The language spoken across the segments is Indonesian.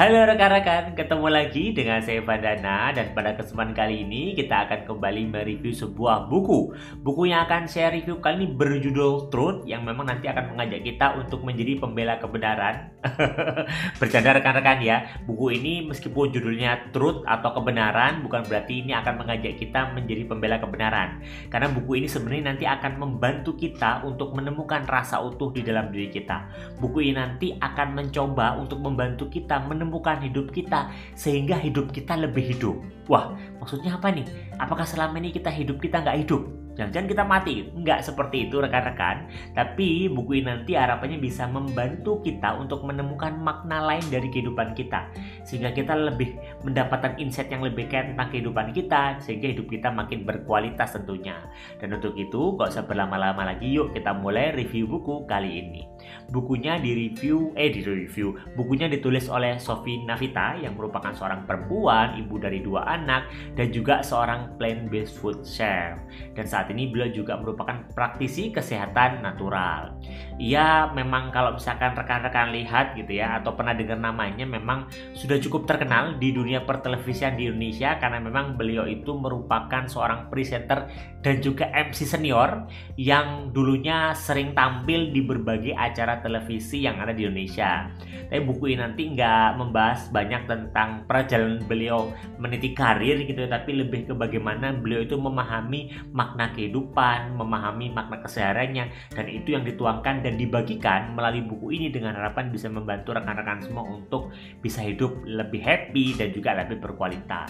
Halo rekan-rekan, ketemu lagi dengan saya Vandana dan pada kesempatan kali ini kita akan kembali mereview sebuah buku. Buku yang akan saya review kali ini berjudul Truth yang memang nanti akan mengajak kita untuk menjadi pembela kebenaran. Bercanda rekan-rekan ya, buku ini meskipun judulnya Truth atau kebenaran bukan berarti ini akan mengajak kita menjadi pembela kebenaran. Karena buku ini sebenarnya nanti akan membantu kita untuk menemukan rasa utuh di dalam diri kita. Buku ini nanti akan mencoba untuk membantu kita menemukan hidup kita sehingga hidup kita lebih hidup. Wah, maksudnya apa nih? Apakah selama ini kita hidup kita nggak hidup? Jangan-jangan kita mati. Enggak seperti itu rekan-rekan. Tapi buku ini nanti harapannya bisa membantu kita untuk menemukan makna lain dari kehidupan kita. Sehingga kita lebih mendapatkan insight yang lebih kaya tentang kehidupan kita. Sehingga hidup kita makin berkualitas tentunya. Dan untuk itu, gak usah berlama-lama lagi yuk kita mulai review buku kali ini. Bukunya direview, eh direview, bukunya ditulis oleh Sophie Navita yang merupakan seorang perempuan, ibu dari dua anak, dan juga seorang plant-based food chef. Dan saat ini beliau juga merupakan praktisi kesehatan natural. Ia memang kalau misalkan rekan-rekan lihat gitu ya atau pernah dengar namanya memang sudah cukup terkenal di dunia pertelevisian di Indonesia karena memang beliau itu merupakan seorang presenter dan juga MC senior yang dulunya sering tampil di berbagai acara televisi yang ada di Indonesia. Tapi buku ini nanti nggak membahas banyak tentang perjalanan beliau meniti karir gitu, tapi lebih ke bagaimana beliau itu memahami makna kehidupan, memahami makna kesehariannya, dan itu yang dituangkan dan dibagikan melalui buku ini dengan harapan bisa membantu rekan-rekan semua untuk bisa hidup lebih happy dan juga lebih berkualitas.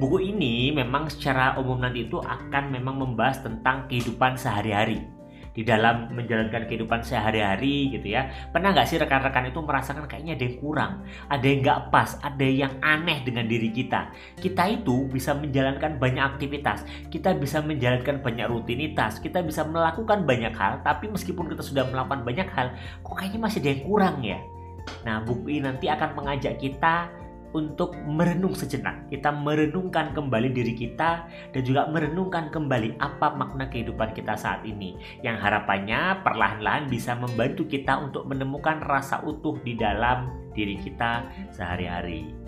Buku ini memang secara umum nanti itu akan memang membahas tentang kehidupan sehari-hari di dalam menjalankan kehidupan sehari-hari gitu ya. Pernah nggak sih rekan-rekan itu merasakan kayaknya ada yang kurang, ada yang nggak pas, ada yang aneh dengan diri kita. Kita itu bisa menjalankan banyak aktivitas, kita bisa menjalankan banyak rutinitas, kita bisa melakukan banyak hal, tapi meskipun kita sudah melakukan banyak hal, kok kayaknya masih ada yang kurang ya. Nah, buku ini nanti akan mengajak kita untuk merenung sejenak. Kita merenungkan kembali diri kita dan juga merenungkan kembali apa makna kehidupan kita saat ini. Yang harapannya perlahan-lahan bisa membantu kita untuk menemukan rasa utuh di dalam diri kita sehari-hari.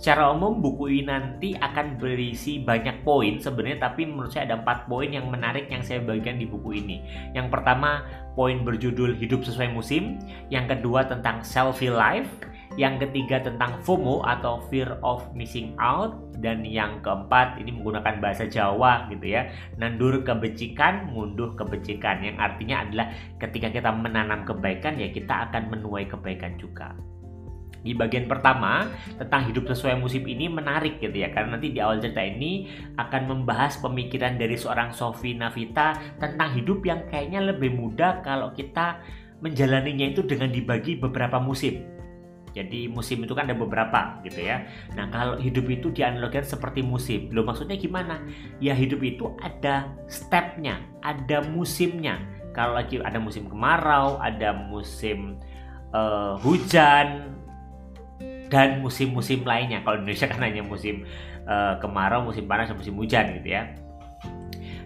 Secara umum buku ini nanti akan berisi banyak poin sebenarnya tapi menurut saya ada empat poin yang menarik yang saya bagikan di buku ini. Yang pertama poin berjudul hidup sesuai musim, yang kedua tentang selfie life, yang ketiga tentang FOMO atau fear of missing out. Dan yang keempat ini menggunakan bahasa Jawa gitu ya. Nandur kebencikan munduh kebencikan. Yang artinya adalah ketika kita menanam kebaikan ya kita akan menuai kebaikan juga. Di bagian pertama tentang hidup sesuai musim ini menarik gitu ya. Karena nanti di awal cerita ini akan membahas pemikiran dari seorang Sofi Navita tentang hidup yang kayaknya lebih mudah kalau kita menjalaninya itu dengan dibagi beberapa musim jadi musim itu kan ada beberapa gitu ya. Nah kalau hidup itu dianalogikan seperti musim. Loh maksudnya gimana? Ya hidup itu ada stepnya, ada musimnya. Kalau lagi ada musim kemarau, ada musim uh, hujan, dan musim-musim lainnya. Kalau Indonesia kan hanya musim uh, kemarau, musim panas, musim hujan gitu ya.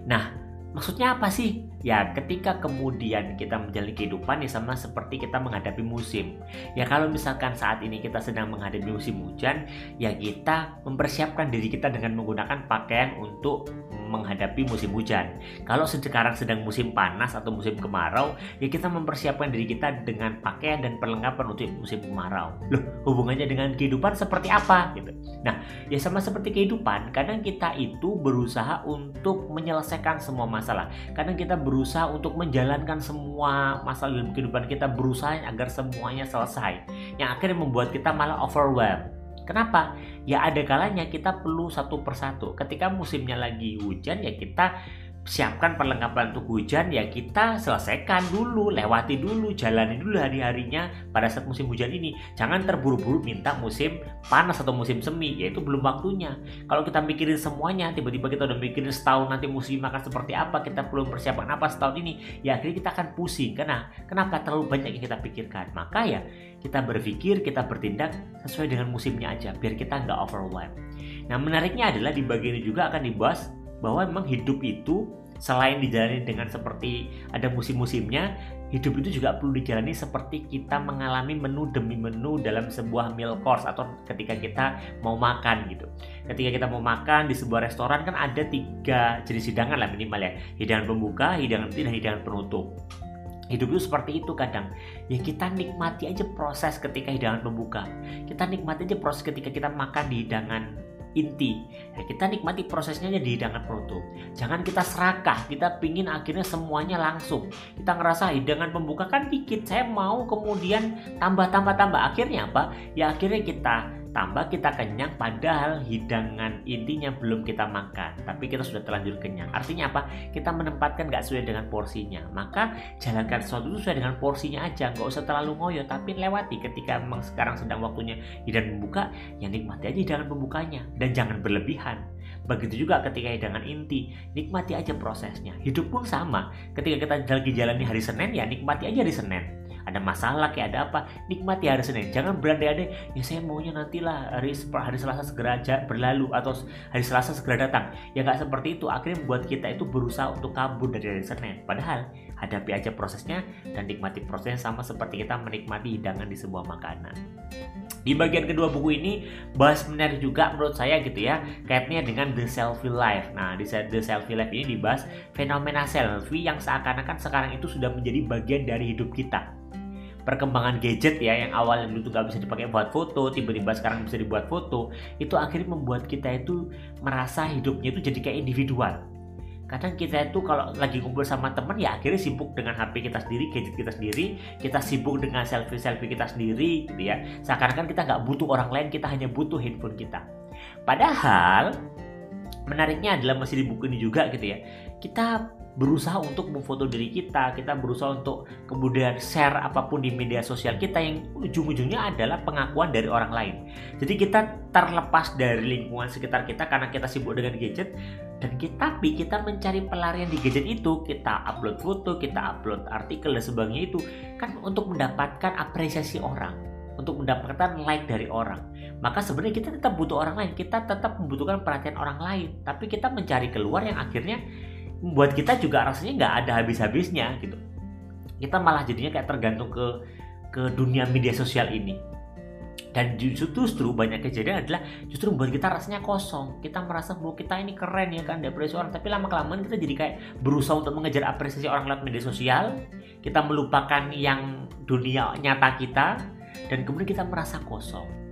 Nah maksudnya apa sih? Ya, ketika kemudian kita menjalani kehidupan ya sama seperti kita menghadapi musim. Ya kalau misalkan saat ini kita sedang menghadapi musim hujan, ya kita mempersiapkan diri kita dengan menggunakan pakaian untuk menghadapi musim hujan. Kalau sekarang sedang musim panas atau musim kemarau, ya kita mempersiapkan diri kita dengan pakaian dan perlengkapan untuk musim kemarau. Loh, hubungannya dengan kehidupan seperti apa gitu. Nah, ya sama seperti kehidupan, kadang kita itu berusaha untuk menyelesaikan semua masalah. Kadang kita berusaha untuk menjalankan semua masalah dalam kehidupan kita berusaha agar semuanya selesai yang akhirnya membuat kita malah overwhelmed Kenapa? Ya ada kalanya kita perlu satu persatu. Ketika musimnya lagi hujan ya kita siapkan perlengkapan untuk hujan ya kita selesaikan dulu lewati dulu jalani dulu hari-harinya pada saat musim hujan ini. Jangan terburu-buru minta musim panas atau musim semi yaitu belum waktunya. Kalau kita mikirin semuanya tiba-tiba kita udah mikirin setahun nanti musim akan seperti apa kita belum persiapan apa setahun ini ya akhirnya kita akan pusing. Karena kenapa terlalu banyak yang kita pikirkan? Maka ya kita berpikir kita bertindak sesuai dengan musimnya aja biar kita nggak overwhelmed nah menariknya adalah di bagian ini juga akan dibahas bahwa memang hidup itu selain dijalani dengan seperti ada musim-musimnya, hidup itu juga perlu dijalani seperti kita mengalami menu demi menu dalam sebuah meal course atau ketika kita mau makan gitu. Ketika kita mau makan di sebuah restoran kan ada tiga jenis hidangan lah minimal ya. Hidangan pembuka, hidangan inti, dan hidangan penutup. Hidup itu seperti itu kadang. Ya kita nikmati aja proses ketika hidangan pembuka. Kita nikmati aja proses ketika kita makan di hidangan inti. Ya, kita nikmati prosesnya di hidangan penutup. Jangan kita serakah, kita pingin akhirnya semuanya langsung. Kita ngerasa hidangan pembuka kan dikit, saya mau kemudian tambah-tambah-tambah. Akhirnya apa? Ya akhirnya kita tambah kita kenyang padahal hidangan intinya belum kita makan tapi kita sudah terlanjur kenyang. Artinya apa? Kita menempatkan gak sesuai dengan porsinya. Maka jalankan sesuatu itu sesuai dengan porsinya aja nggak usah terlalu ngoyo tapi lewati ketika memang sekarang sedang waktunya hidangan membuka ya nikmati aja hidangan pembukanya. Dan jangan berlebihan. Begitu juga ketika hidangan inti, nikmati aja prosesnya. Hidup pun sama. Ketika kita lagi jalani hari Senin, ya nikmati aja hari Senin ada masalah kayak ada apa nikmati hari Senin. Jangan berandai-andai ya saya maunya nantilah hari hari Selasa segera berlalu atau hari Selasa segera datang. Ya nggak seperti itu akhirnya membuat kita itu berusaha untuk kabur dari hari Senin. Padahal hadapi aja prosesnya dan nikmati prosesnya sama seperti kita menikmati hidangan di sebuah makanan. Di bagian kedua buku ini bahas menarik juga menurut saya gitu ya kaitnya dengan The Selfie Life. Nah di The Selfie Life ini dibahas fenomena selfie yang seakan-akan sekarang itu sudah menjadi bagian dari hidup kita perkembangan gadget ya yang awalnya dulu tuh nggak bisa dipakai buat foto tiba-tiba sekarang bisa dibuat foto itu akhirnya membuat kita itu merasa hidupnya itu jadi kayak individual kadang kita itu kalau lagi kumpul sama temen ya akhirnya sibuk dengan HP kita sendiri, gadget kita sendiri, kita sibuk dengan selfie-selfie kita sendiri gitu ya. Seakan-akan kita nggak butuh orang lain, kita hanya butuh handphone kita. Padahal menariknya adalah masih di buku ini juga gitu ya. Kita berusaha untuk memfoto diri kita, kita berusaha untuk kemudian share apa pun di media sosial kita yang ujung-ujungnya adalah pengakuan dari orang lain. Jadi kita terlepas dari lingkungan sekitar kita karena kita sibuk dengan gadget dan kita tapi kita mencari pelarian di gadget itu, kita upload foto, kita upload artikel dan sebagainya itu kan untuk mendapatkan apresiasi orang, untuk mendapatkan like dari orang. Maka sebenarnya kita tetap butuh orang lain, kita tetap membutuhkan perhatian orang lain, tapi kita mencari keluar yang akhirnya buat kita juga rasanya nggak ada habis-habisnya gitu. Kita malah jadinya kayak tergantung ke ke dunia media sosial ini. Dan justru justru banyak kejadian adalah justru membuat kita rasanya kosong. Kita merasa bahwa kita ini keren ya kan depresi orang. Tapi lama kelamaan kita jadi kayak berusaha untuk mengejar apresiasi orang lewat media sosial. Kita melupakan yang dunia nyata kita. Dan kemudian kita merasa kosong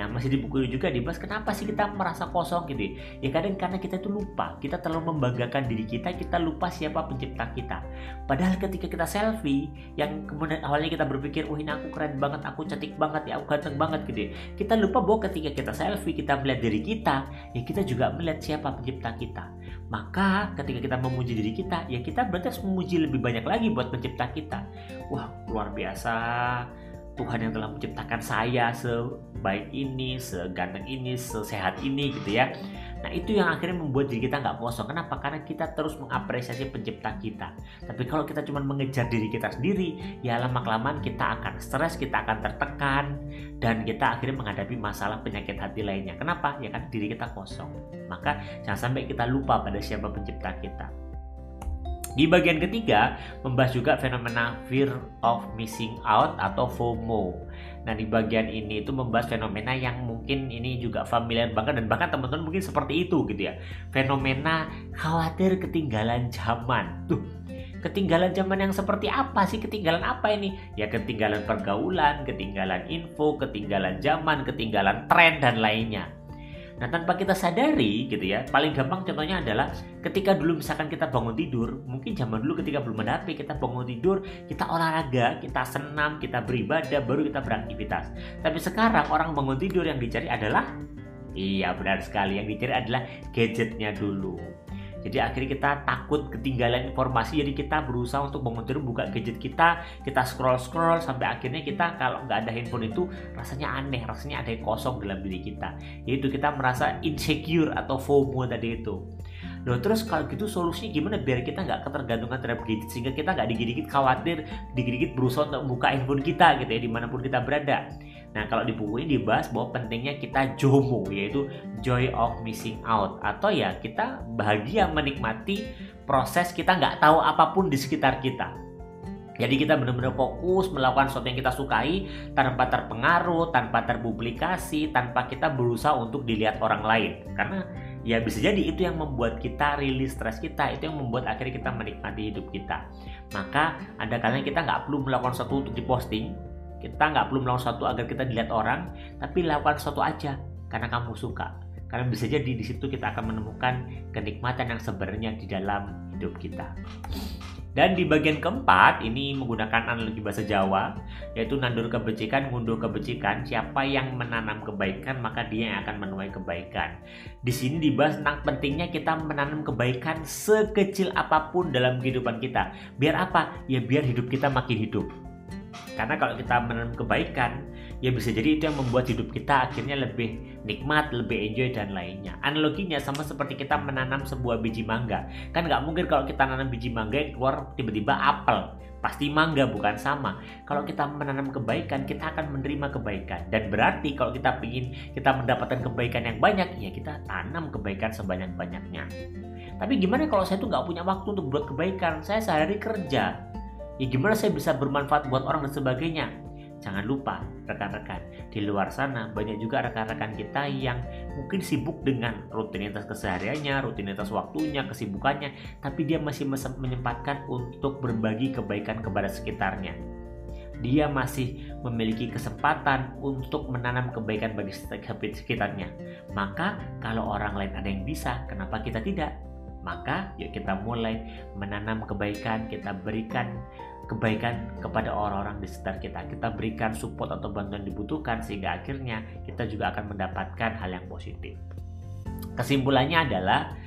Nah masih di buku juga dibahas kenapa sih kita merasa kosong? Gitu ya. ya kadang karena kita itu lupa kita terlalu membanggakan diri kita kita lupa siapa pencipta kita. Padahal ketika kita selfie yang kemudian awalnya kita berpikir wah ini aku keren banget aku cantik banget ya aku ganteng banget gitu ya. Kita lupa bahwa ketika kita selfie kita melihat diri kita ya kita juga melihat siapa pencipta kita. Maka ketika kita memuji diri kita ya kita berarti harus memuji lebih banyak lagi buat pencipta kita. Wah luar biasa Tuhan yang telah menciptakan saya sebaik ini, seganteng ini, sesehat ini gitu ya. Nah itu yang akhirnya membuat diri kita nggak kosong. Kenapa? Karena kita terus mengapresiasi pencipta kita. Tapi kalau kita cuma mengejar diri kita sendiri, ya lama kelamaan kita akan stres, kita akan tertekan, dan kita akhirnya menghadapi masalah penyakit hati lainnya. Kenapa? Ya kan diri kita kosong. Maka jangan sampai kita lupa pada siapa pencipta kita. Di bagian ketiga, membahas juga fenomena fear of missing out atau FOMO. Nah, di bagian ini itu membahas fenomena yang mungkin ini juga familiar banget dan bahkan teman-teman mungkin seperti itu gitu ya. Fenomena khawatir ketinggalan zaman. Tuh, ketinggalan zaman yang seperti apa sih? Ketinggalan apa ini? Ya ketinggalan pergaulan, ketinggalan info, ketinggalan zaman, ketinggalan tren dan lainnya. Nah, tanpa kita sadari gitu ya, paling gampang contohnya adalah ketika dulu misalkan kita bangun tidur, mungkin zaman dulu ketika belum ada HP, kita bangun tidur, kita olahraga, kita senam, kita beribadah, baru kita beraktivitas. Tapi sekarang orang bangun tidur yang dicari adalah Iya benar sekali, yang dicari adalah gadgetnya dulu. Jadi akhirnya kita takut ketinggalan informasi, jadi kita berusaha untuk tidur buka gadget kita, kita scroll scroll sampai akhirnya kita kalau nggak ada handphone itu rasanya aneh, rasanya ada yang kosong dalam diri kita. Yaitu kita merasa insecure atau FOMO tadi itu. Loh terus kalau gitu solusinya gimana biar kita nggak ketergantungan terhadap gadget sehingga kita nggak dikit-dikit khawatir, dikit-dikit berusaha untuk membuka handphone kita gitu ya di mana pun kita berada. Nah, kalau di buku ini dibahas bahwa pentingnya kita JOMO, yaitu joy of missing out, atau ya kita bahagia menikmati proses kita nggak tahu apa pun di sekitar kita. Jadi kita benar-benar fokus melakukan sesuatu yang kita sukai tanpa terpengaruh, tanpa terpublikasi, tanpa kita berusaha untuk dilihat orang lain. Karena ya bisa jadi itu yang membuat kita rilis stres kita, itu yang membuat akhirnya kita menikmati hidup kita. Maka ada kalanya kita nggak perlu melakukan sesuatu untuk diposting, kita nggak perlu melakukan sesuatu agar kita dilihat orang, tapi lakukan sesuatu aja karena kamu suka. Karena bisa jadi di situ kita akan menemukan kenikmatan yang sebenarnya di dalam hidup kita. Dan di bagian keempat ini menggunakan analogi bahasa Jawa yaitu nandur kebajikan, ngunduh kebajikan. Siapa yang menanam kebaikan maka dia yang akan menuai kebaikan. Di sini dibahas tentang pentingnya kita menanam kebaikan sekecil apa pun dalam kehidupan kita. Biar apa? Ya biar hidup kita makin hidup. Karena kalau kita menanam kebaikan, ya bisa jadi itu yang membuat hidup kita akhirnya lebih nikmat, lebih enjoy dan lainnya. Analoginya sama seperti kita menanam sebuah biji mangga. Kan nggak mungkin kalau kita nanam biji mangga keluar tiba-tiba apel. Pasti mangga bukan sama. Kalau kita menanam kebaikan, kita akan menerima kebaikan. Dan berarti kalau kita ingin kita mendapatkan kebaikan yang banyak, ya kita tanam kebaikan sebanyak-banyaknya. Tapi gimana kalau saya tuh nggak punya waktu untuk buat kebaikan? Saya sehari kerja. Ya gimana saya bisa bermanfaat buat orang dan sebagainya? Jangan lupa rekan-rekan, di luar sana banyak juga rekan-rekan kita yang mungkin sibuk dengan rutinitas kesehariannya, rutinitas waktunya, kesibukannya, tapi dia masih menyempatkan untuk berbagi kebaikan kepada sekitarnya. Dia masih memiliki kesempatan untuk menanam kebaikan bagi sekitarnya. Maka kalau orang lain ada yang bisa, kenapa kita tidak? Maka yuk kita mulai menanam kebaikan, kita berikan kebaikan kepada orang-orang di sekitar kita. Kita berikan support atau bantuan dibutuhkan sehingga akhirnya kita juga akan mendapatkan hal yang positif. Kesimpulannya adalah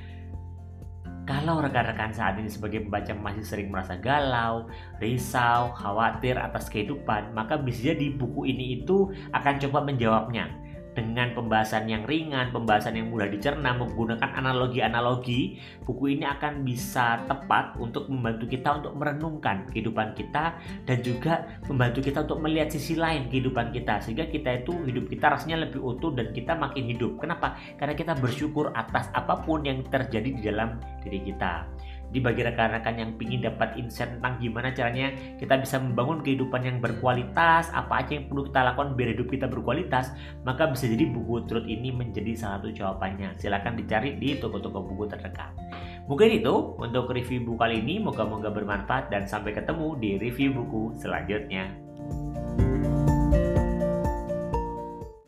kalau rekan-rekan saat ini sebagai pembaca masih sering merasa galau, risau, khawatir atas kehidupan, maka bisa jadi buku ini itu akan coba menjawabnya dengan pembahasan yang ringan, pembahasan yang mudah dicerna, menggunakan analogi-analogi, buku ini akan bisa tepat untuk membantu kita untuk merenungkan kehidupan kita dan juga membantu kita untuk melihat sisi lain kehidupan kita sehingga kita itu hidup kita rasanya lebih utuh dan kita makin hidup. Kenapa? Karena kita bersyukur atas apa pun yang terjadi di dalam diri kita di bagi rekan-rekan yang ingin dapat insight tentang gimana caranya kita bisa membangun kehidupan yang berkualitas, apa aja yang perlu kita lakukan biar hidup kita berkualitas, maka bisa jadi buku Truth ini menjadi salah satu jawabannya. Silahkan dicari di toko-toko buku terdekat. Mungkin itu untuk review buku kali ini, moga-moga bermanfaat dan sampai ketemu di review buku selanjutnya.